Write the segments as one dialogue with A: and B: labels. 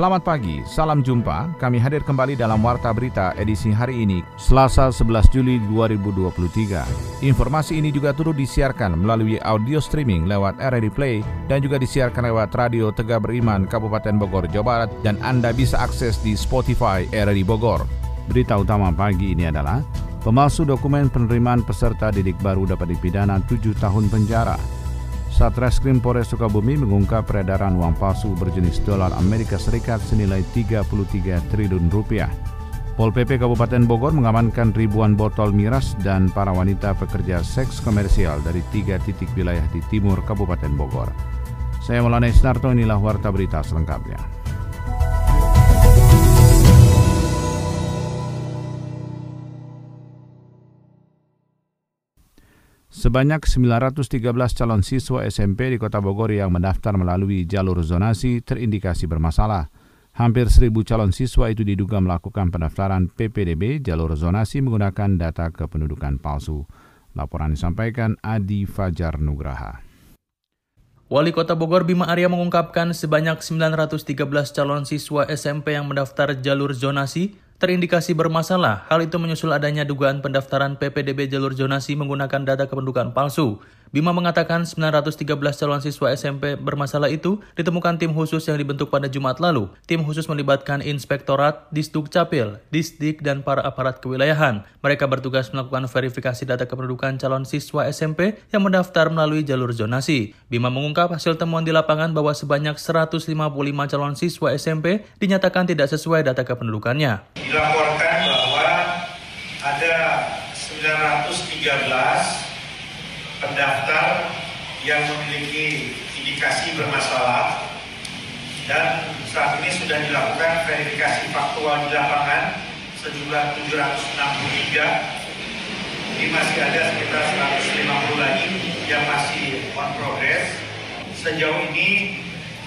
A: Selamat pagi, salam jumpa. Kami hadir kembali dalam Warta Berita edisi hari ini, Selasa 11 Juli 2023. Informasi ini juga turut disiarkan melalui audio streaming lewat RRI Play dan juga disiarkan lewat Radio Tegak Beriman Kabupaten Bogor, Jawa Barat dan Anda bisa akses di Spotify RRI Bogor. Berita utama pagi ini adalah pemalsu dokumen penerimaan peserta didik baru dapat dipidana 7 tahun penjara. Satreskrim Polres Sukabumi mengungkap peredaran uang palsu berjenis dolar Amerika Serikat senilai 33 triliun rupiah. Pol PP Kabupaten Bogor mengamankan ribuan botol miras dan para wanita pekerja seks komersial dari tiga titik wilayah di timur Kabupaten Bogor. Saya Maulana Isnarto, inilah Warta Berita selengkapnya. Sebanyak 913 calon siswa SMP di Kota Bogor yang mendaftar melalui jalur zonasi terindikasi bermasalah. Hampir seribu calon siswa itu diduga melakukan pendaftaran PPDB jalur zonasi menggunakan data kependudukan palsu. Laporan disampaikan Adi Fajar Nugraha.
B: Wali Kota Bogor Bima Arya mengungkapkan sebanyak 913 calon siswa SMP yang mendaftar jalur zonasi terindikasi bermasalah. Hal itu menyusul adanya dugaan pendaftaran PPDB jalur zonasi menggunakan data kependudukan palsu. Bima mengatakan 913 calon siswa SMP bermasalah itu ditemukan tim khusus yang dibentuk pada Jumat lalu. Tim khusus melibatkan Inspektorat, Disduk Capil, Disdik, dan para aparat kewilayahan. Mereka bertugas melakukan verifikasi data kependudukan calon siswa SMP yang mendaftar melalui jalur zonasi. Bima mengungkap hasil temuan di lapangan bahwa sebanyak 155 calon siswa SMP dinyatakan tidak sesuai data kependudukannya.
C: Dilaporkan bahwa ada 913 pendaftar yang memiliki indikasi bermasalah dan saat ini sudah dilakukan verifikasi faktual di lapangan sejumlah 763 ini masih ada sekitar 150 lagi yang masih on progress. Sejauh ini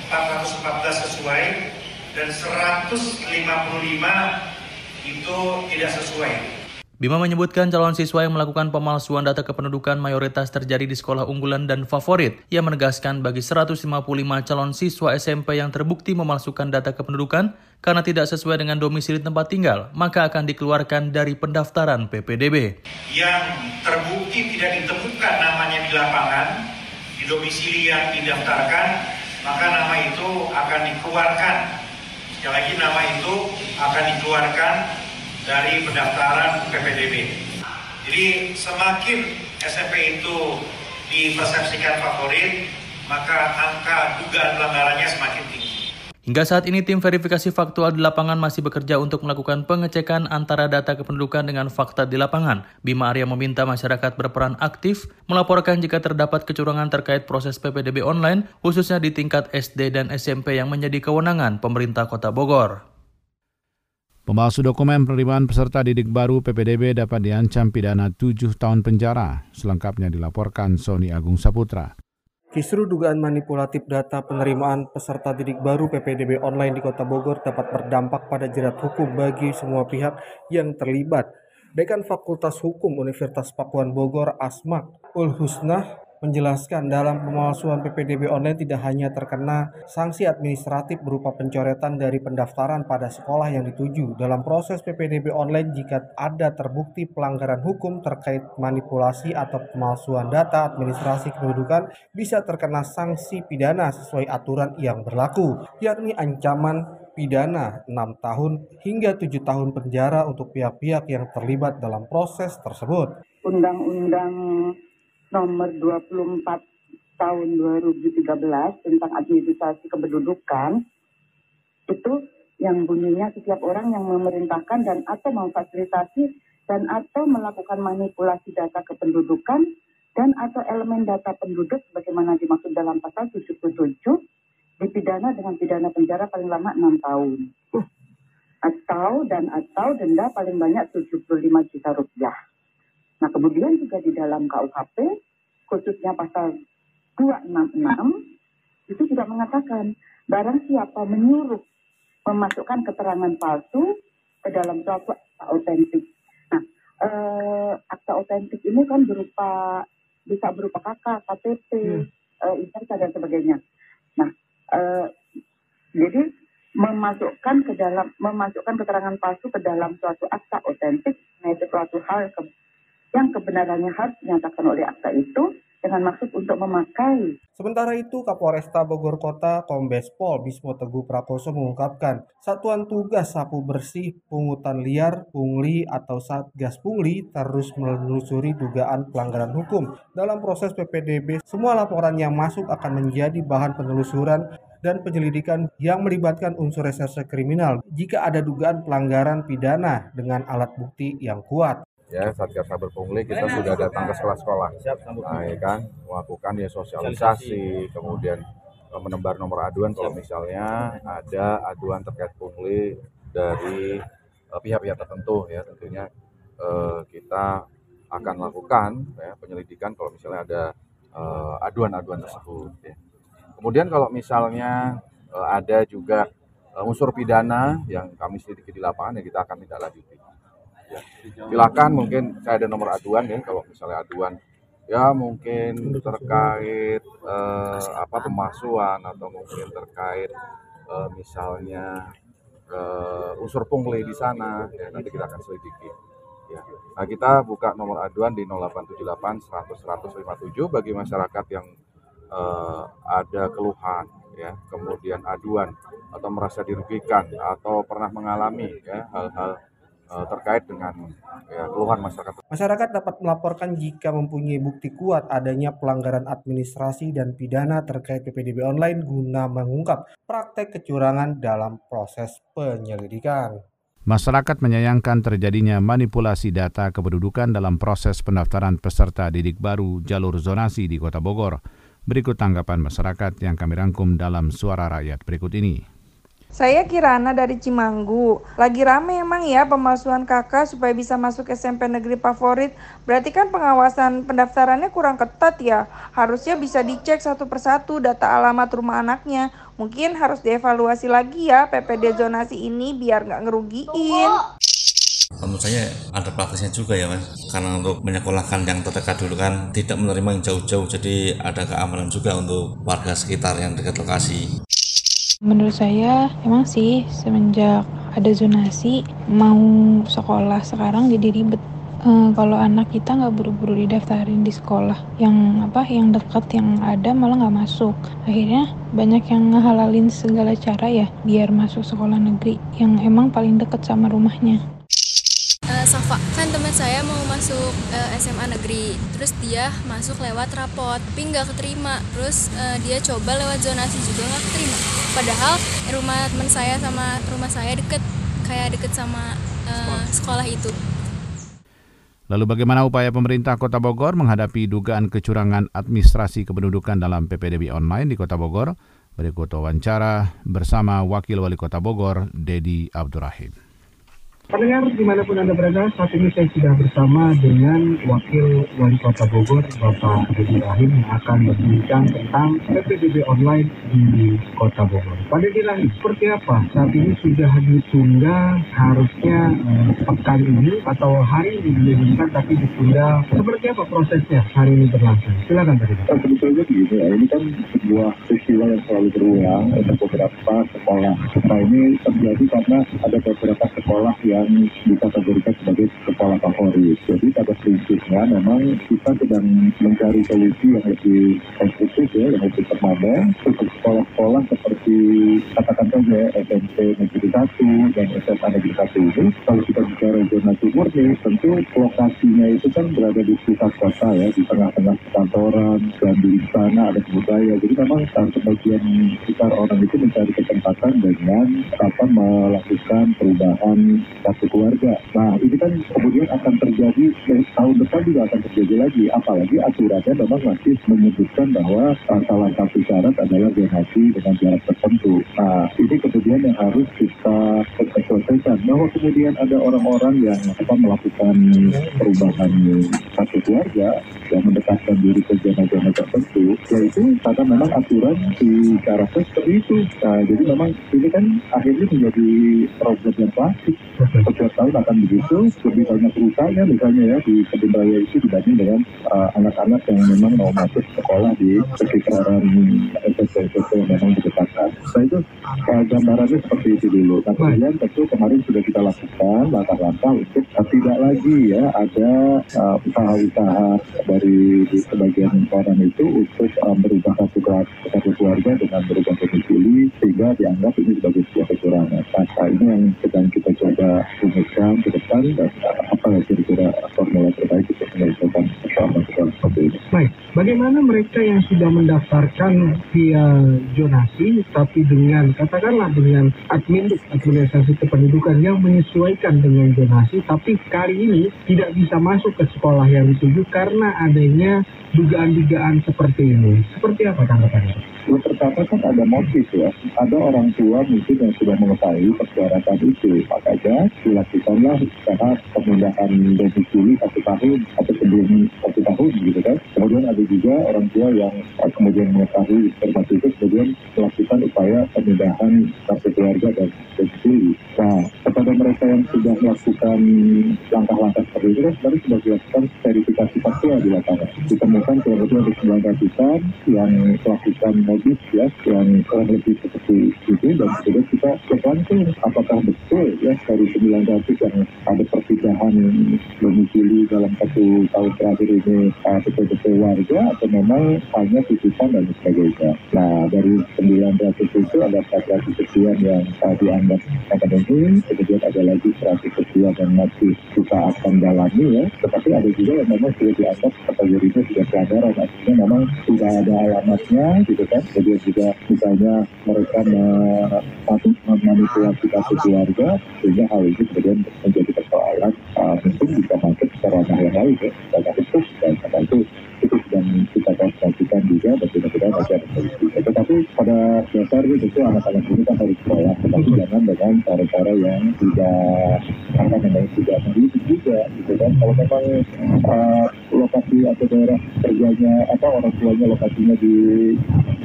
C: 414 sesuai dan 155 itu tidak sesuai
B: Bima menyebutkan calon siswa yang melakukan pemalsuan data kependudukan mayoritas terjadi di sekolah unggulan dan favorit. Ia menegaskan bagi 155 calon siswa SMP yang terbukti memalsukan data kependudukan karena tidak sesuai dengan domisili tempat tinggal, maka akan dikeluarkan dari pendaftaran PPDB.
C: Yang terbukti tidak ditemukan namanya di lapangan, di domisili yang didaftarkan, maka nama itu akan dikeluarkan. Sekali lagi nama itu akan dikeluarkan dari pendaftaran PPDB. Jadi semakin SMP itu dipersepsikan favorit, maka angka dugaan pelanggarannya semakin tinggi.
B: Hingga saat ini tim verifikasi faktual di lapangan masih bekerja untuk melakukan pengecekan antara data kependudukan dengan fakta di lapangan. Bima Arya meminta masyarakat berperan aktif melaporkan jika terdapat kecurangan terkait proses PPDB online, khususnya di tingkat SD dan SMP yang menjadi kewenangan pemerintah Kota Bogor.
A: Pemalsu dokumen penerimaan peserta didik baru PPDB dapat diancam pidana 7 tahun penjara. Selengkapnya dilaporkan Sony Agung Saputra.
D: Kisru dugaan manipulatif data penerimaan peserta didik baru PPDB online di Kota Bogor dapat berdampak pada jerat hukum bagi semua pihak yang terlibat. Dekan Fakultas Hukum Universitas Pakuan Bogor Asmak Ul Husnah menjelaskan dalam pemalsuan PPDB online tidak hanya terkena sanksi administratif berupa pencoretan dari pendaftaran pada sekolah yang dituju. Dalam proses PPDB online jika ada terbukti pelanggaran hukum terkait manipulasi atau pemalsuan data administrasi kependudukan bisa terkena sanksi pidana sesuai aturan yang berlaku, yakni ancaman pidana 6 tahun hingga 7 tahun penjara untuk pihak-pihak yang terlibat dalam proses tersebut.
E: Undang-undang nomor 24 tahun 2013 tentang administrasi kependudukan itu yang bunyinya setiap orang yang memerintahkan dan atau memfasilitasi dan atau melakukan manipulasi data kependudukan dan atau elemen data penduduk sebagaimana dimaksud dalam pasal 77 dipidana dengan pidana penjara paling lama 6 tahun. Atau dan atau denda paling banyak 75 juta rupiah. Nah, kemudian juga di dalam KUHP, khususnya pasal 266, itu juga mengatakan, barang siapa menyuruh memasukkan keterangan palsu ke dalam suatu akta otentik. Nah, eh, akta otentik ini kan berupa bisa berupa KK, KTP, hmm. eh, dan sebagainya. Nah, eh, jadi memasukkan ke dalam memasukkan keterangan palsu ke dalam suatu akta otentik, nah itu suatu hal ke, yang kebenarannya harus dinyatakan oleh akta itu dengan maksud untuk memakai.
D: Sementara itu, Kapolresta Bogor Kota Kombes Pol Bismo Teguh Prakoso mengungkapkan, Satuan Tugas Sapu Bersih Pungutan Liar Pungli atau Satgas Pungli terus menelusuri dugaan pelanggaran hukum. Dalam proses PPDB, semua laporan yang masuk akan menjadi bahan penelusuran dan penyelidikan yang melibatkan unsur reserse kriminal jika ada dugaan pelanggaran pidana dengan alat bukti yang kuat
F: ya Satgas Saber Pungli kita sudah datang ke sekolah-sekolah. Nah, ya kan? Melakukan ya sosialisasi kemudian eh, menebar nomor aduan kalau misalnya ada aduan terkait pungli dari eh, pihak-pihak tertentu ya. Tentunya eh, kita akan lakukan ya, penyelidikan kalau misalnya ada aduan-aduan tersebut ya. kemudian kalau misalnya ada juga unsur pidana yang kami selidiki di lapangan ya kita akan tindak lanjuti silakan mungkin saya ada nomor aduan ya kalau misalnya aduan. Ya mungkin terkait eh, apa pemalsuan atau mungkin terkait eh, misalnya eh, unsur pungli di sana ya nanti kita akan selidiki. Ya. Nah kita buka nomor aduan di 0878 100 157 bagi masyarakat yang eh, ada keluhan ya kemudian aduan atau merasa dirugikan atau pernah mengalami ya hal-hal terkait dengan ya, keluhan masyarakat.
D: Masyarakat dapat melaporkan jika mempunyai bukti kuat adanya pelanggaran administrasi dan pidana terkait PPDB online guna mengungkap praktek kecurangan dalam proses penyelidikan.
A: Masyarakat menyayangkan terjadinya manipulasi data kependudukan dalam proses pendaftaran peserta didik baru jalur zonasi di Kota Bogor. Berikut tanggapan masyarakat yang kami rangkum dalam suara rakyat berikut ini.
G: Saya Kirana dari Cimanggu. Lagi rame emang ya pemalsuan kakak supaya bisa masuk SMP negeri favorit. Berarti kan pengawasan pendaftarannya kurang ketat ya. Harusnya bisa dicek satu persatu data alamat rumah anaknya. Mungkin harus dievaluasi lagi ya PPD zonasi ini biar nggak ngerugiin.
H: Menurut saya ada praktisnya juga ya mas Karena untuk menyekolahkan yang terdekat dulu kan Tidak menerima yang jauh-jauh Jadi ada keamanan juga untuk warga sekitar yang dekat lokasi
I: Menurut saya emang sih semenjak ada zonasi mau sekolah sekarang jadi ribet. E, kalau anak kita nggak buru-buru didaftarin di sekolah yang apa yang dekat yang ada malah nggak masuk. Akhirnya banyak yang ngehalalin segala cara ya biar masuk sekolah negeri yang emang paling dekat sama rumahnya.
J: Uh, Safa kan teman saya mau masuk uh, eh, SMA negeri. Terus dia masuk lewat rapot tapi nggak keterima. Terus uh, dia coba lewat zonasi juga nggak keterima. Padahal rumah teman saya sama rumah saya deket kayak deket sama uh, sekolah. itu.
A: Lalu bagaimana upaya pemerintah Kota Bogor menghadapi dugaan kecurangan administrasi kependudukan dalam PPDB online di Kota Bogor? Berikut wawancara bersama Wakil Wali Kota Bogor, Dedi Abdurrahim.
K: Pendengar di mana pun Anda berada, saat ini saya sudah bersama dengan Wakil Wali Kota Bogor, Bapak Deddy Rahim, yang akan berbincang tentang PPDB online di Kota Bogor. Pak Deddy Rahim, seperti apa? Saat ini sudah ditunda harusnya eh, pekan ini atau hari ini diumumkan tapi ditunda. Seperti apa prosesnya hari ini berlangsung? Silakan Pak Deddy.
L: Sebetulnya begini ya, ini kan sebuah peristiwa yang selalu berulang untuk beberapa sekolah. Nah ini terjadi karena ada beberapa sekolah yang yang dikategorikan sebagai kepala favorit. Jadi pada prinsipnya memang kita sedang mencari solusi yang lebih konstruktif ya, yang lebih permanen untuk sekolah-sekolah seperti katakan saja SMP Negeri 1 dan SMA Negeri 1 ini. Kalau kita bicara zonasi murni, tentu lokasinya itu kan berada di pusat kota ya, di tengah-tengah kantoran dan di istana ada budaya. Jadi memang sebagian besar orang itu mencari kesempatan dengan apa melakukan perubahan kartu keluarga. Nah ini kan kemudian akan terjadi eh, tahun depan juga akan terjadi lagi. Apalagi aturannya memang masih menyebutkan bahwa salah satu syarat adalah donasi dengan jarak tertentu. Nah ini kemudian yang harus kita selesaikan. Bahwa kemudian ada orang-orang yang apa melakukan perubahan kartu keluarga yang mendekatkan diri ke zona-zona tertentu, yaitu karena memang aturan di syaratnya seperti itu. Nah, jadi memang ini kan akhirnya menjadi problem yang klasik. Setiap tahun akan begitu, lebih banyak rusaknya misalnya ya di kebun raya itu dibanding dengan uh, anak-anak yang memang mau masuk sekolah di sekitaran SMP-SMP yang memang berdekatan. Nah itu uh, gambarannya seperti itu dulu. Nah kemudian tentu kemarin sudah kita lakukan langkah-langkah untuk uh, tidak lagi ya ada uh, usaha-usaha dari sebagian orang itu untuk uh, merubah kartu kartu keluarga dengan berubah domisili sehingga dianggap ini sebagai sebuah kecurangan. Nah ini yang sedang kita coba rumuskan ke depan dan apa kira-kira formula terbaik untuk menyelesaikan persoalan-persoalan seperti ini.
K: Baik, bagaimana mereka yang sudah mendaftarkan via zonasi tapi dengan katakanlah dengan admin administrasi kependudukan yang menyesuaikan dengan zonasi tapi kali ini tidak bisa masuk ke sekolah yang dituju karena adanya dugaan-dugaan seperti ini. Seperti apa tanggapannya?
L: Yang pertama kan ada motif ya, ada orang tua mungkin yang sudah mengetahui persyaratan itu, makanya dilakukanlah cara pemindahan domisili satu tahun atau sebelum satu tahun gitu kan. Kemudian ada juga orang tua yang kemudian mengetahui informasi itu kemudian melakukan upaya pemindahan kartu keluarga yang sudah melakukan langkah-langkah seperti itu kan sebenarnya sudah dilakukan verifikasi faktual di lapangan. Ditemukan kurang lebih ada 9 ratusan yang melakukan modus ya yang kurang lebih seperti itu dan kemudian kita cek apakah betul ya dari 900 yang ada perpindahan domisili dalam satu tahun terakhir ini uh, betul-betul warga atau memang hanya titipan dan sebagainya. Nah dari 900 itu ada 400 sekian yang uh, dianggap akademi, kemudian ada lagi 100 sekian yang masih kita akan dalami ya. Tetapi ada juga yang memang sudah dianggap kategorinya sudah pelanggaran, artinya memang sudah ada alamatnya gitu kan. Kemudian juga misalnya mereka memanipulasi kasus keluarga sehingga hal ini kemudian menjadi persoalan uh, mungkin bisa masuk secara yang lain ya, secara khusus dan itu sedang kita konsultasikan juga dan mudah-mudahan masih ada solusi. Tetapi pada dasarnya tentu anak-anak ini kan harus sekolah, tetapi jangan dengan cara-cara yang tidak apa namanya tidak mendidik juga, gitu kan. Kalau memang uh, lokasi atau daerah kerjanya apa orang tuanya lokasinya di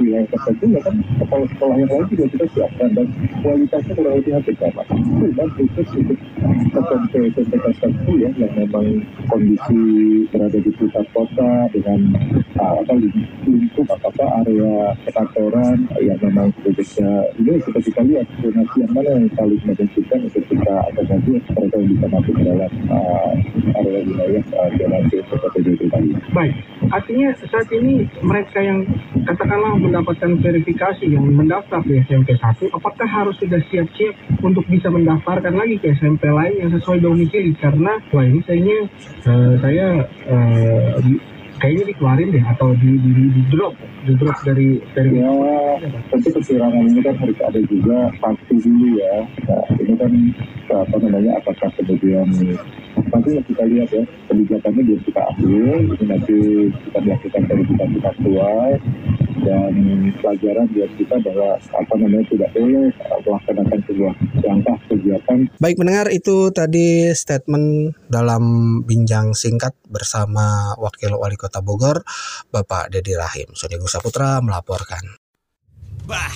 L: wilayah tertentu ya kan sekolah-sekolah yang lain juga kita siapkan dan kualitasnya kurang lebih hampir sama. Dan khusus untuk SMP SMP tertentu ya yang memang kondisi berada di pusat kota dengan uh, apa lingkup apa apa area perkantoran yang memang sebetulnya ini kita kita lihat donasi yang mana yang paling menentukan untuk kita ada nanti mereka yang bisa masuk ke dalam uh, area wilayah uh, donasi seperti itu tadi.
K: Baik, artinya saat ini mereka yang katakanlah mendapatkan verifikasi yang mendaftar di SMP 1, apakah harus sudah siap-siap untuk bisa mendaftarkan lagi ke SMP lain yang sesuai domisili? Karena wah ini kayaknya uh, saya uh, kayaknya dikeluarin deh atau di, di, di, drop di drop dari dari
L: ya tentu kecurangan ini kan harus ada juga pasti dulu ya nah, ini kan apa namanya apakah kemudian nanti kita lihat ya kebijakannya biar kita ambil ini nanti kita melakukan verifikasi faktual dan pelajaran buat kita bahwa apa namanya tidak boleh melaksanakan sebuah langkah kegiatan.
D: Baik mendengar itu tadi statement dalam bincang singkat bersama Wakil Wali Kota Bogor Bapak Dedi Rahim. Sony Saputra melaporkan.
M: Bah,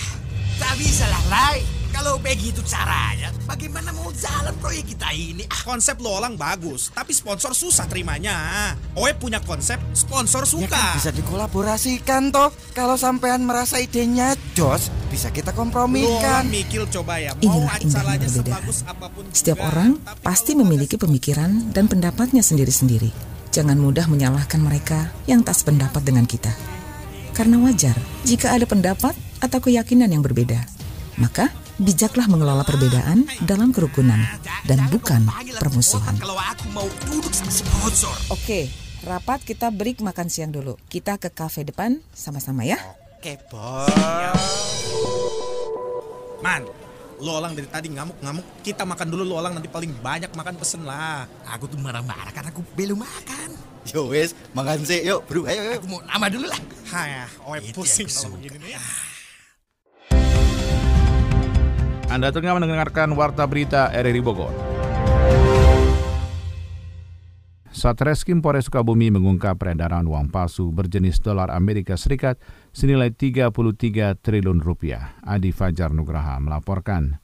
M: tak bisa lah, Rai. Kalau begitu caranya, bagaimana mau jalan proyek kita ini?
N: Ah, konsep lo orang bagus, tapi sponsor susah terimanya. Oe punya konsep, sponsor suka. Ya
M: kan bisa dikolaborasikan toh. Kalau sampean merasa idenya jos, bisa kita kompromikan.
N: Lo mikir coba ya,
O: mau Inilah acaranya sebagus apa pun Setiap juga, orang pasti memiliki pemikiran dan pendapatnya sendiri-sendiri. Jangan mudah menyalahkan mereka yang tak sependapat dengan kita. Karena wajar jika ada pendapat atau keyakinan yang berbeda. Maka bijaklah mengelola perbedaan dalam kerukunan dan bukan permusuhan. Oke, rapat kita break makan siang dulu. Kita ke kafe depan sama-sama ya.
N: Oke, bos. Man, Lo orang dari tadi ngamuk-ngamuk. Kita makan dulu lo orang nanti paling banyak makan pesen lah.
M: Aku tuh marah-marah karena aku belum makan. Yo wes, makan sih. Yuk, bro. Ayo, ayo. Aku mau nama dulu lah.
N: Hah, oh pusing kalau begini nih.
A: Anda tengah mendengarkan Warta Berita RRI Bogor. Satreskrim Polres Sukabumi mengungkap peredaran uang palsu berjenis dolar Amerika Serikat senilai 33 triliun rupiah. Adi Fajar Nugraha melaporkan.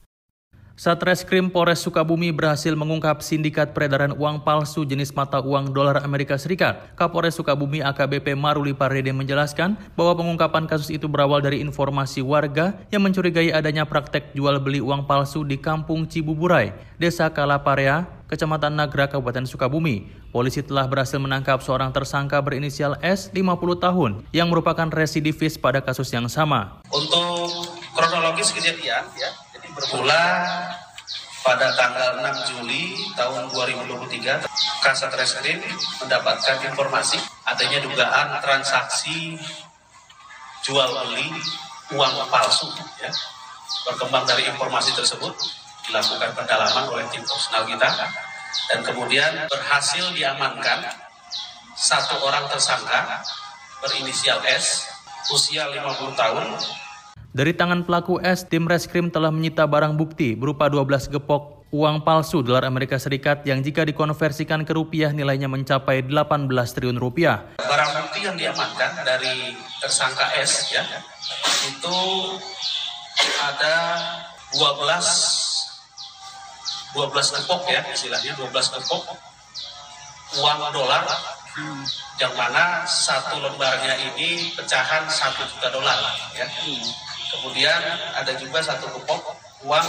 B: Satreskrim Polres Sukabumi berhasil mengungkap sindikat peredaran uang palsu jenis mata uang dolar Amerika Serikat. Kapolres Sukabumi AKBP Maruli Parede menjelaskan bahwa pengungkapan kasus itu berawal dari informasi warga yang mencurigai adanya praktek jual beli uang palsu di Kampung Cibuburai, Desa Kalaparea, Kecamatan Nagra, Kabupaten Sukabumi. Polisi telah berhasil menangkap seorang tersangka berinisial S 50 tahun yang merupakan residivis pada kasus yang sama.
P: Untuk kronologis kejadian ya, bermula pada tanggal 6 Juli tahun 2023 Kasat Reskrim mendapatkan informasi adanya dugaan transaksi jual beli uang palsu ya. Berkembang dari informasi tersebut dilakukan pendalaman oleh tim profesional kita dan kemudian berhasil diamankan satu orang tersangka berinisial S usia 50 tahun
B: Dari tangan pelaku S, tim reskrim telah menyita barang bukti berupa 12 gepok uang palsu dolar Amerika Serikat yang jika dikonversikan ke rupiah nilainya mencapai 18 triliun rupiah.
P: barang bukti yang diamankan dari tersangka S ya itu ada 12 12 gepok ya istilahnya 12 gepok uang dolar yang mana satu lembarnya ini pecahan satu juta dolar ya kemudian ada juga satu gepok uang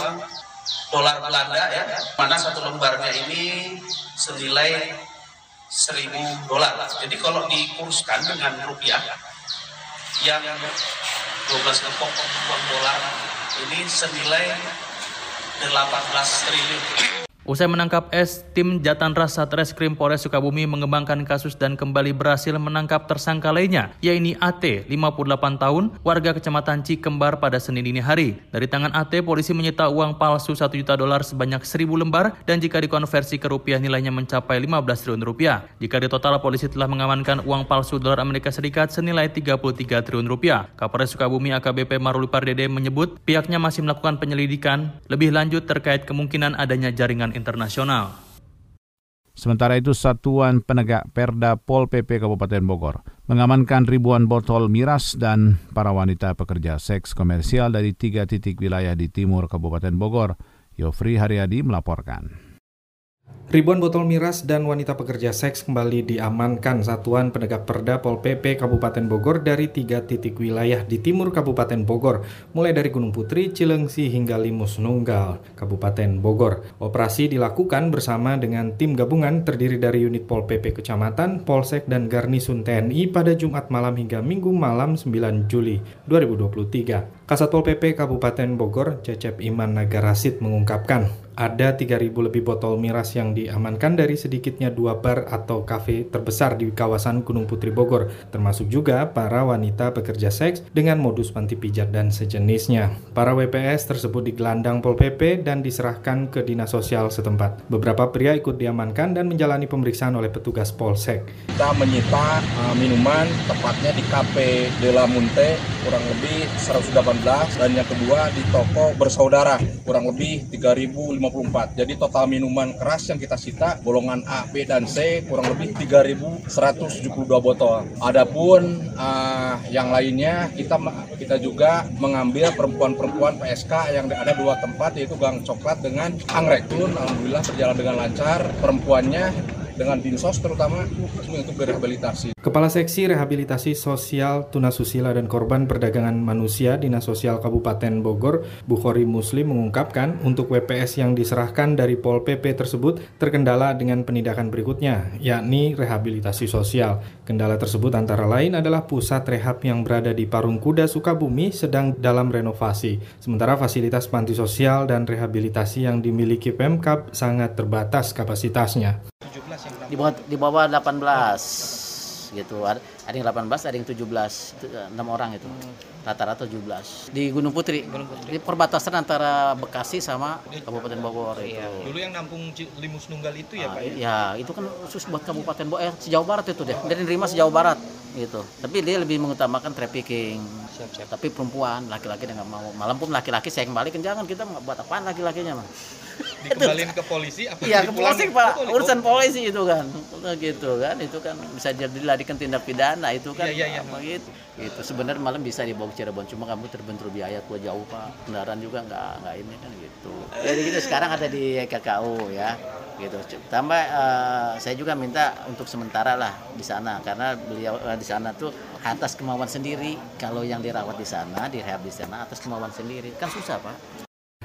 P: dolar Belanda ya mana satu lembarnya ini senilai seribu dolar. Jadi kalau dikurskan dengan rupiah yang 12 gepok uang dolar ini senilai 18 triliun.
B: Usai menangkap S, tim Jatanras Satreskrim Polres Sukabumi mengembangkan kasus dan kembali berhasil menangkap tersangka lainnya, yaitu AT, 58 tahun, warga kecamatan Cikembar pada Senin dini hari. Dari tangan AT, polisi menyita uang palsu 1 juta dolar sebanyak 1000 lembar dan jika dikonversi ke rupiah nilainya mencapai 15 triliun rupiah. Jika di total, polisi telah mengamankan uang palsu dolar Amerika Serikat senilai 33 triliun rupiah. Kapolres Sukabumi AKBP Maruli Pardede menyebut pihaknya masih melakukan penyelidikan lebih lanjut terkait kemungkinan adanya jaringan internasional.
A: Sementara itu, Satuan Penegak Perda Pol PP Kabupaten Bogor mengamankan ribuan botol miras dan para wanita pekerja seks komersial dari tiga titik wilayah di timur Kabupaten Bogor. Yofri Haryadi melaporkan.
D: Ribuan botol miras dan wanita pekerja seks kembali diamankan Satuan Penegak Perda Pol PP Kabupaten Bogor dari tiga titik wilayah di timur Kabupaten Bogor, mulai dari Gunung Putri, Cilengsi hingga Limus Nunggal, Kabupaten Bogor. Operasi dilakukan bersama dengan tim gabungan terdiri dari unit Pol PP Kecamatan, Polsek, dan Garnisun TNI pada Jumat malam hingga Minggu malam 9 Juli 2023. Kasatpol PP Kabupaten Bogor, Cecep Iman Nagarasid mengungkapkan ada 3.000 lebih botol miras yang diamankan dari sedikitnya dua bar atau kafe terbesar di kawasan Gunung Putri Bogor, termasuk juga para wanita pekerja seks dengan modus panti pijat dan sejenisnya. Para WPS tersebut digelandang Pol PP dan diserahkan ke dinas sosial setempat. Beberapa pria ikut diamankan dan menjalani pemeriksaan oleh petugas Polsek.
Q: Kita menyita uh, minuman tepatnya di Cafe De La Munte kurang lebih 118 dan yang kedua di toko bersaudara kurang lebih 3000 54. Jadi total minuman keras yang kita sita golongan A, B dan C kurang lebih 3172 botol. Adapun uh, yang lainnya kita kita juga mengambil perempuan-perempuan PSK yang ada dua tempat yaitu Gang Coklat dengan Anggrek. Alhamdulillah berjalan dengan lancar. Perempuannya dengan dinsos terutama untuk berehabilitasi.
D: Kepala Seksi Rehabilitasi Sosial Tunasusila dan Korban Perdagangan Manusia Dinas Sosial Kabupaten Bogor, Bukhori Muslim mengungkapkan untuk WPS yang diserahkan dari Pol PP tersebut terkendala dengan penindakan berikutnya, yakni rehabilitasi sosial. Kendala tersebut antara lain adalah pusat rehab yang berada di Parung Kuda Sukabumi sedang dalam renovasi. Sementara fasilitas panti sosial dan rehabilitasi yang dimiliki Pemkap sangat terbatas kapasitasnya.
R: Di bawah, di bawah 18 gitu. Ada, ada yang 18, ada yang 17, itu, enam orang itu. Rata-rata 17. Di Gunung Putri. Gunung Putri. Di perbatasan antara Bekasi sama Kabupaten Bogor itu.
S: Dulu yang nampung Limus Nunggal itu ya
R: Ah,
S: Pak ya?
R: Ya, itu kan khusus buat Kabupaten Bogor, eh, sejauh barat itu deh. Dia nerima sejauh barat gitu. Tapi dia lebih mengutamakan trafficking. Tapi perempuan, laki-laki nggak mau. Malam pun laki-laki saya kembalikan jangan kita buat apaan laki-lakinya mah.
S: Dikembalin ke polisi apa
R: Iya, ke polisi Pak.
S: Oh,
R: Urusan polisi itu kan. Gitu kan. Itu kan bisa jadi dilarikan tindak pidana itu kan.
S: Iya, iya.
R: apa gitu. Itu sebenarnya malam bisa dibawa ke Cirebon cuma kamu terbentur biaya kuah jauh Pak. Kendaraan juga nggak nggak ini kan gitu. Jadi gitu sekarang ada di KKU ya. Gitu. Tambah eh, saya juga minta untuk sementara lah di sana karena beliau eh, di sana tuh atas kemauan sendiri. Kalau yang dirawat di sana, direhab di sana atas kemauan sendiri. Kan susah Pak.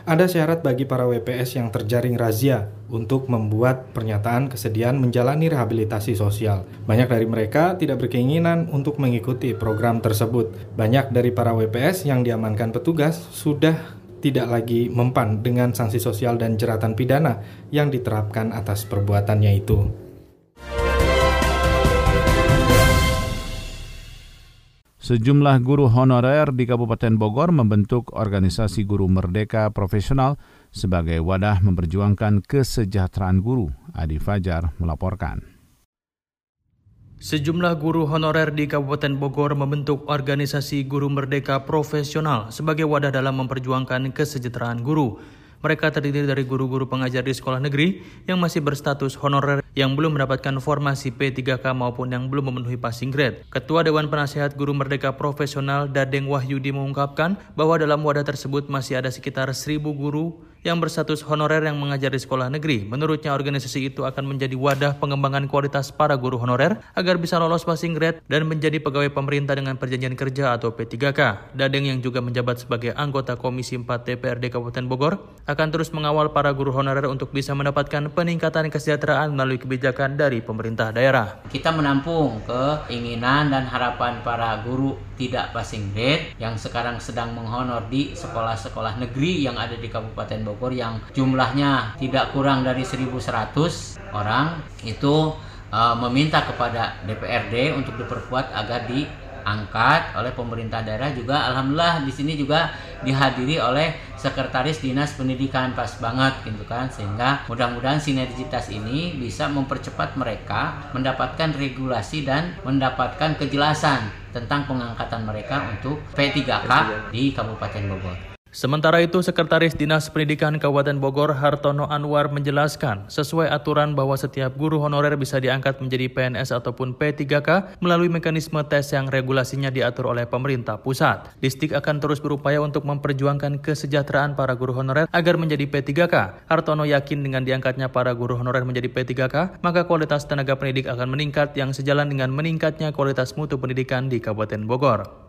D: Ada syarat bagi para WPS yang terjaring razia untuk membuat pernyataan kesediaan menjalani rehabilitasi sosial. Banyak dari mereka tidak berkeinginan untuk mengikuti program tersebut. Banyak dari para WPS yang diamankan petugas sudah tidak lagi mempan dengan sanksi sosial dan jeratan pidana yang diterapkan atas perbuatannya itu.
A: Sejumlah guru honorer di Kabupaten Bogor membentuk organisasi guru merdeka profesional sebagai wadah memperjuangkan kesejahteraan guru. Adi Fajar melaporkan.
B: Sejumlah guru honorer di Kabupaten Bogor membentuk organisasi guru merdeka profesional sebagai wadah dalam memperjuangkan kesejahteraan guru. Mereka terdiri dari guru-guru pengajar di sekolah negeri yang masih berstatus honorer yang belum mendapatkan formasi P3K maupun yang belum memenuhi passing grade. Ketua Dewan Penasehat Guru Merdeka Profesional Dadeng Wahyudi mengungkapkan bahwa dalam wadah tersebut masih ada sekitar 1000 guru yang berstatus honorer yang mengajar di sekolah negeri. Menurutnya organisasi itu akan menjadi wadah pengembangan kualitas para guru honorer agar bisa lolos passing grade dan menjadi pegawai pemerintah dengan perjanjian kerja atau P3K. Dadeng yang juga menjabat sebagai anggota Komisi 4 DPRD Kabupaten Bogor akan terus mengawal para guru honorer untuk bisa mendapatkan peningkatan kesejahteraan melalui kebijakan dari pemerintah daerah.
T: Kita menampung keinginan dan harapan para guru tidak passing grade yang sekarang sedang menghonor di sekolah-sekolah negeri yang ada di Kabupaten Bogor yang jumlahnya tidak kurang dari 1100 orang itu uh, meminta kepada DPRD untuk diperkuat agar diangkat oleh pemerintah daerah juga alhamdulillah di sini juga dihadiri oleh sekretaris dinas pendidikan pas banget gitu kan sehingga mudah-mudahan sinergitas ini bisa mempercepat mereka mendapatkan regulasi dan mendapatkan kejelasan tentang pengangkatan mereka untuk P3K di Kabupaten Bogor.
B: Sementara itu, Sekretaris Dinas Pendidikan Kabupaten Bogor Hartono Anwar menjelaskan, sesuai aturan bahwa setiap guru honorer bisa diangkat menjadi PNS ataupun P3K melalui mekanisme tes yang regulasinya diatur oleh pemerintah pusat. Distik akan terus berupaya untuk memperjuangkan kesejahteraan para guru honorer agar menjadi P3K. Hartono yakin dengan diangkatnya para guru honorer menjadi P3K, maka kualitas tenaga pendidik akan meningkat yang sejalan dengan meningkatnya kualitas mutu pendidikan di Kabupaten Bogor.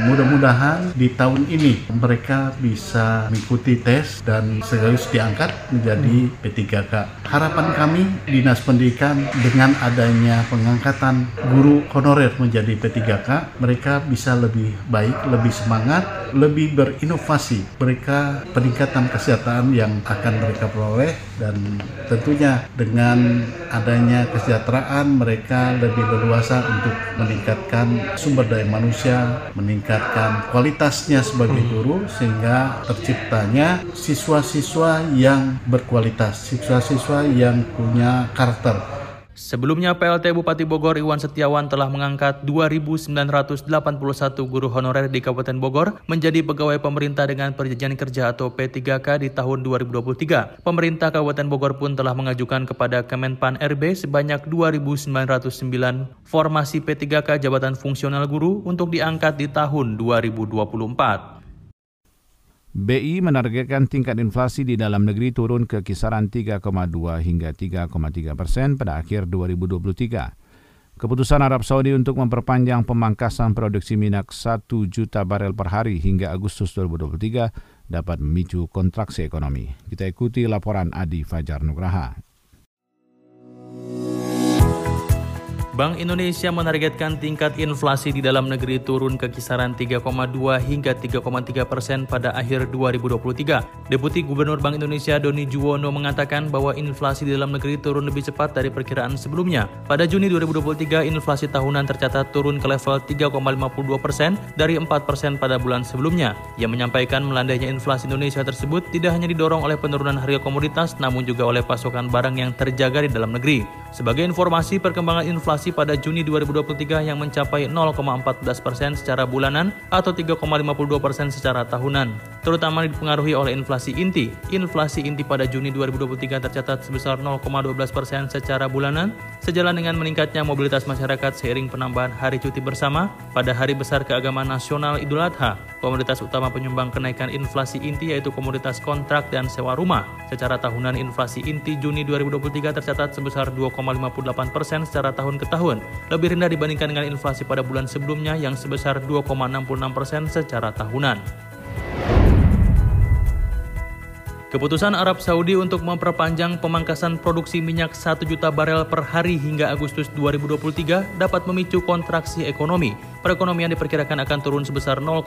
U: Mudah-mudahan di tahun ini mereka bisa mengikuti tes dan sekaligus diangkat menjadi P3K. Harapan kami Dinas Pendidikan dengan adanya pengangkatan guru honorer menjadi P3K, mereka bisa lebih baik, lebih semangat, lebih berinovasi. Mereka peningkatan kesejahteraan yang akan mereka peroleh dan tentunya dengan adanya kesejahteraan mereka lebih leluasa untuk meningkatkan sumber daya manusia, meningkatkan kualitasnya sebagai guru sehingga terciptanya siswa-siswa yang berkualitas, siswa-siswa yang punya karakter.
B: Sebelumnya PLT Bupati Bogor Iwan Setiawan telah mengangkat 2.981 guru honorer di Kabupaten Bogor menjadi pegawai pemerintah dengan perjanjian kerja atau P3K di tahun 2023. Pemerintah Kabupaten Bogor pun telah mengajukan kepada Kemenpan RB sebanyak 2.909 formasi P3K jabatan fungsional guru untuk diangkat di tahun 2024.
A: BI menargetkan tingkat inflasi di dalam negeri turun ke kisaran 3,2 hingga 3,3 persen pada akhir 2023. Keputusan Arab Saudi untuk memperpanjang pemangkasan produksi minyak 1 juta barel per hari hingga Agustus 2023 dapat memicu kontraksi ekonomi. Kita ikuti laporan Adi Fajar Nugraha.
B: Bank Indonesia menargetkan tingkat inflasi di dalam negeri turun ke kisaran 3,2 hingga 3,3 persen pada akhir 2023. Deputi Gubernur Bank Indonesia Doni Juwono mengatakan bahwa inflasi di dalam negeri turun lebih cepat dari perkiraan sebelumnya. Pada Juni 2023, inflasi tahunan tercatat turun ke level 3,52 persen dari 4 persen pada bulan sebelumnya. Ia menyampaikan melandainya inflasi Indonesia tersebut tidak hanya didorong oleh penurunan harga komoditas, namun juga oleh pasokan barang yang terjaga di dalam negeri. Sebagai informasi, perkembangan inflasi pada Juni 2023 yang mencapai 0,14 persen secara bulanan atau 3,52 persen secara tahunan, terutama dipengaruhi oleh inflasi inti. Inflasi inti pada Juni 2023 tercatat sebesar 0,12 persen secara bulanan, sejalan dengan meningkatnya mobilitas masyarakat seiring penambahan hari cuti bersama pada Hari Besar Keagamaan Nasional Idul Adha. Komoditas utama penyumbang kenaikan inflasi inti yaitu komoditas kontrak dan sewa rumah. Secara tahunan inflasi inti Juni 2023 tercatat sebesar 2, 2,58 persen secara tahun ke tahun, lebih rendah dibandingkan dengan inflasi pada bulan sebelumnya yang sebesar 2,66 persen secara tahunan. Keputusan Arab Saudi untuk memperpanjang pemangkasan produksi minyak 1 juta barel per hari hingga Agustus 2023 dapat memicu kontraksi ekonomi. Perekonomian diperkirakan akan turun sebesar 0,1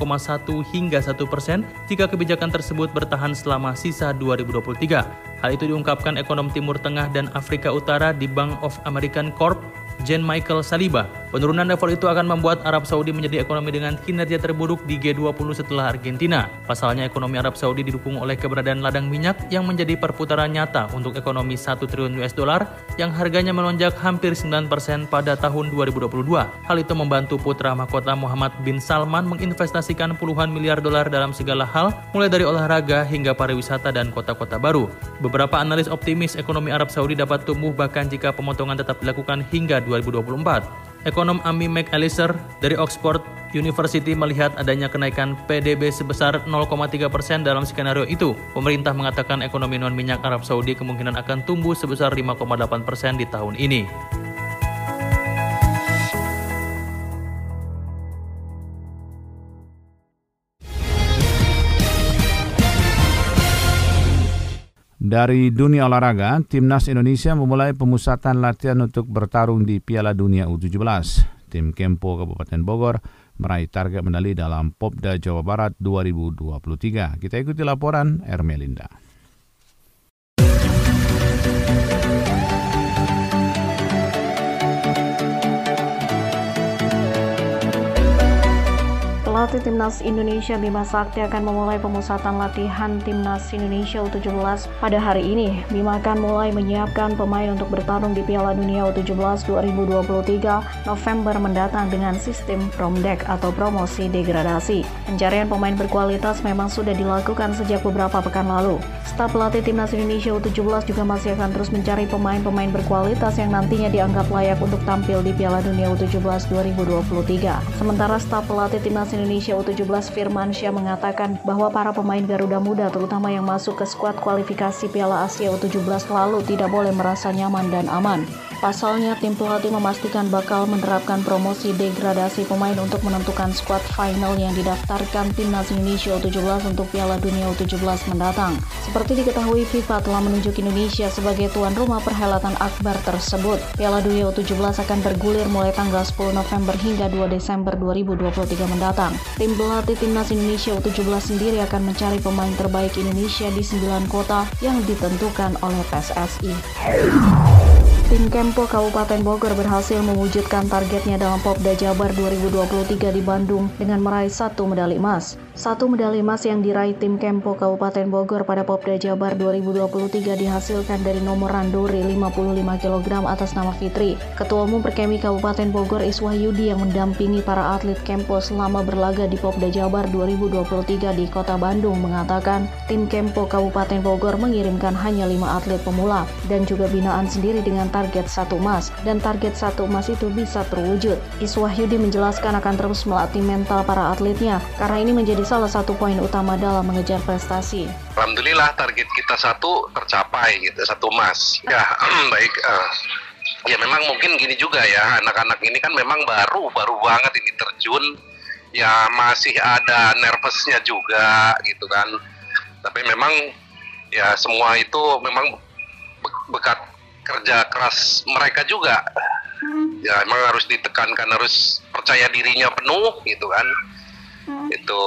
B: hingga 1 persen jika kebijakan tersebut bertahan selama sisa 2023. Hal itu diungkapkan ekonom Timur Tengah dan Afrika Utara di Bank of American Corp Jen Michael Saliba. Penurunan level itu akan membuat Arab Saudi menjadi ekonomi dengan kinerja terburuk di G20 setelah Argentina. Pasalnya ekonomi Arab Saudi didukung oleh keberadaan ladang minyak yang menjadi perputaran nyata untuk ekonomi 1 triliun US dollar yang harganya melonjak hampir 9% pada tahun 2022. Hal itu membantu putra mahkota Muhammad bin Salman menginvestasikan puluhan miliar dolar dalam segala hal, mulai dari olahraga hingga pariwisata dan kota-kota baru. Beberapa analis optimis ekonomi Arab Saudi dapat tumbuh bahkan jika pemotongan tetap dilakukan hingga 2024. Ekonom Ami McAllister dari Oxford University melihat adanya kenaikan PDB sebesar 0,3 persen dalam skenario itu. Pemerintah mengatakan ekonomi non minyak Arab Saudi kemungkinan akan tumbuh sebesar 5,8 persen di tahun ini.
A: Dari dunia olahraga, Timnas Indonesia memulai pemusatan latihan untuk bertarung di Piala Dunia U17. Tim Kempo Kabupaten Bogor meraih target medali dalam Popda Jawa Barat 2023. Kita ikuti laporan Ermelinda.
V: Pelatih Timnas Indonesia Bima Sakti akan memulai pemusatan latihan Timnas Indonesia U17 pada hari ini. Bima akan mulai menyiapkan pemain untuk bertarung di Piala Dunia U17 2023 November mendatang dengan sistem promdek atau promosi degradasi. Pencarian pemain berkualitas memang sudah dilakukan sejak beberapa pekan lalu. Staf pelatih Timnas Indonesia U17 juga masih akan terus mencari pemain-pemain berkualitas yang nantinya dianggap layak untuk tampil di Piala Dunia U17 2023. Sementara staf pelatih Timnas Indonesia Indonesia U17 Firman Syah mengatakan bahwa para pemain Garuda Muda terutama yang masuk ke skuad kualifikasi Piala Asia U17 lalu tidak boleh merasa nyaman dan aman. Pasalnya, tim pelatih memastikan bakal menerapkan promosi degradasi pemain untuk menentukan skuad final yang didaftarkan timnas Indonesia U17 untuk Piala Dunia U17 mendatang. Seperti diketahui, FIFA telah menunjuk Indonesia sebagai tuan rumah perhelatan akbar tersebut. Piala Dunia U17 akan bergulir mulai tanggal 10 November hingga 2 Desember 2023 mendatang. Tim pelatih timnas Indonesia U17 sendiri akan mencari pemain terbaik Indonesia di 9 kota yang ditentukan oleh PSSI. Tim Kempo Kabupaten Bogor berhasil mewujudkan targetnya dalam Popda Jabar 2023 di Bandung dengan meraih satu medali emas. Satu medali emas yang diraih tim Kempo Kabupaten Bogor pada Popda Jabar 2023 dihasilkan dari nomor randori 55 kg atas nama Fitri. Ketua Umum Perkemi Kabupaten Bogor Iswah Yudi yang mendampingi para atlet Kempo selama berlaga di Popda Jabar 2023 di Kota Bandung mengatakan tim Kempo Kabupaten Bogor mengirimkan hanya lima atlet pemula dan juga binaan sendiri dengan target satu emas dan target satu emas itu bisa terwujud. Iswah Yudi menjelaskan akan terus melatih mental para atletnya karena ini menjadi menjadi salah satu poin utama dalam mengejar prestasi.
W: Alhamdulillah target kita satu tercapai gitu, satu emas. Ya baik. Uh, ya memang mungkin gini juga ya, anak-anak ini kan memang baru, baru banget ini terjun. Ya masih ada nervousnya juga gitu kan. Tapi memang ya semua itu memang bekat kerja keras mereka juga. ya emang harus ditekankan harus percaya dirinya penuh gitu kan itu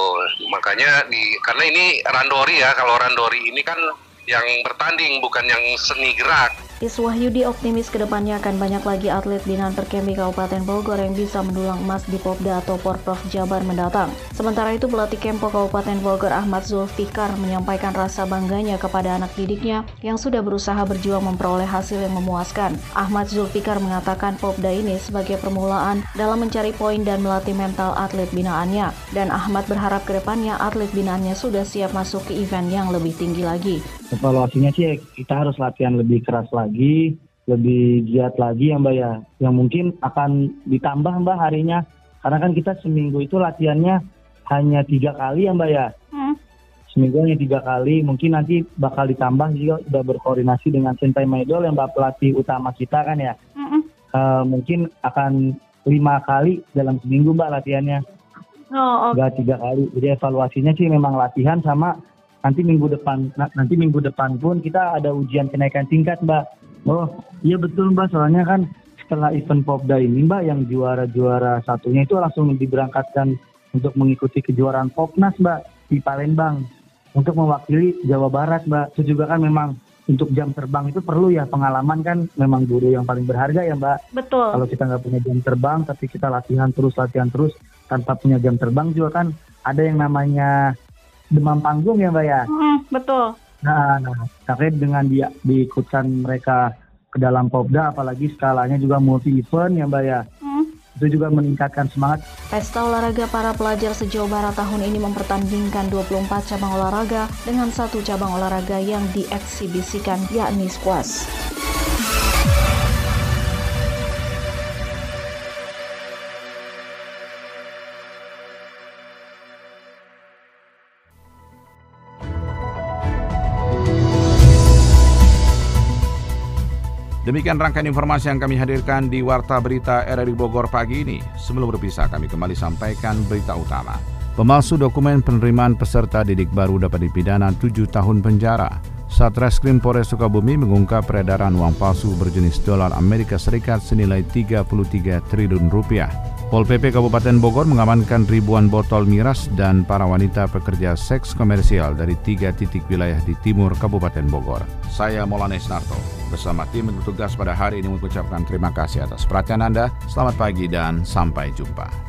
W: makanya di karena ini randori ya kalau randori ini kan yang bertanding bukan yang seni gerak
V: Iswahyudi optimis ke depannya akan banyak lagi atlet binaan Perkemi Kabupaten Bogor yang bisa mendulang emas di Popda atau Porprov Jabar mendatang. Sementara itu pelatih Kempo Kabupaten Bogor Ahmad Zulfikar menyampaikan rasa bangganya kepada anak didiknya yang sudah berusaha berjuang memperoleh hasil yang memuaskan. Ahmad Zulfikar mengatakan Popda ini sebagai permulaan dalam mencari poin dan melatih mental atlet binaannya. Dan Ahmad berharap ke depannya atlet binaannya sudah siap masuk ke event yang lebih tinggi lagi.
X: Evaluasinya sih kita harus latihan lebih keras lagi lagi, lebih giat lagi ya Mbak ya. Yang mungkin akan ditambah Mbak harinya. Karena kan kita seminggu itu latihannya hanya tiga kali ya Mbak ya. Hmm. Seminggu hanya tiga kali. Mungkin nanti bakal ditambah juga udah berkoordinasi dengan Sentai Maidol yang Mbak pelatih utama kita kan ya. Hmm. Uh, mungkin akan lima kali dalam seminggu Mbak latihannya. Oh, okay. Gak tiga kali. Jadi evaluasinya sih memang latihan sama nanti minggu depan nanti minggu depan pun kita ada ujian kenaikan tingkat mbak. Oh iya betul mbak. Soalnya kan setelah event Popda ini mbak yang juara-juara satunya itu langsung diberangkatkan untuk mengikuti kejuaraan Popnas mbak di Palembang. Untuk mewakili Jawa Barat mbak. Itu juga kan memang untuk jam terbang itu perlu ya. Pengalaman kan memang guru yang paling berharga ya mbak.
V: Betul.
X: Kalau kita nggak punya jam terbang tapi kita latihan terus latihan terus tanpa punya jam terbang juga kan ada yang namanya demam panggung ya mbak ya.
V: Hmm, betul.
X: Nah, nah terkait dengan dia diikutkan mereka ke dalam Popda, apalagi skalanya juga multi event ya mbak ya. Hmm. Itu juga meningkatkan semangat.
V: Pesta olahraga para pelajar sejauh barat tahun ini mempertandingkan 24 cabang olahraga dengan satu cabang olahraga yang dieksibisikan yakni squash.
A: Demikian rangkaian informasi yang kami hadirkan di Warta Berita RRI Bogor pagi ini. Sebelum berpisah, kami kembali sampaikan berita utama. Pemalsu dokumen penerimaan peserta didik baru dapat dipidana 7 tahun penjara. Satreskrim Polres Sukabumi mengungkap peredaran uang palsu berjenis dolar Amerika Serikat senilai 33 triliun rupiah. Pol PP Kabupaten Bogor mengamankan ribuan botol miras dan para wanita pekerja seks komersial dari tiga titik wilayah di timur Kabupaten Bogor. Saya Molanes Narto bersama tim bertugas pada hari ini mengucapkan terima kasih atas perhatian Anda. Selamat pagi dan sampai jumpa.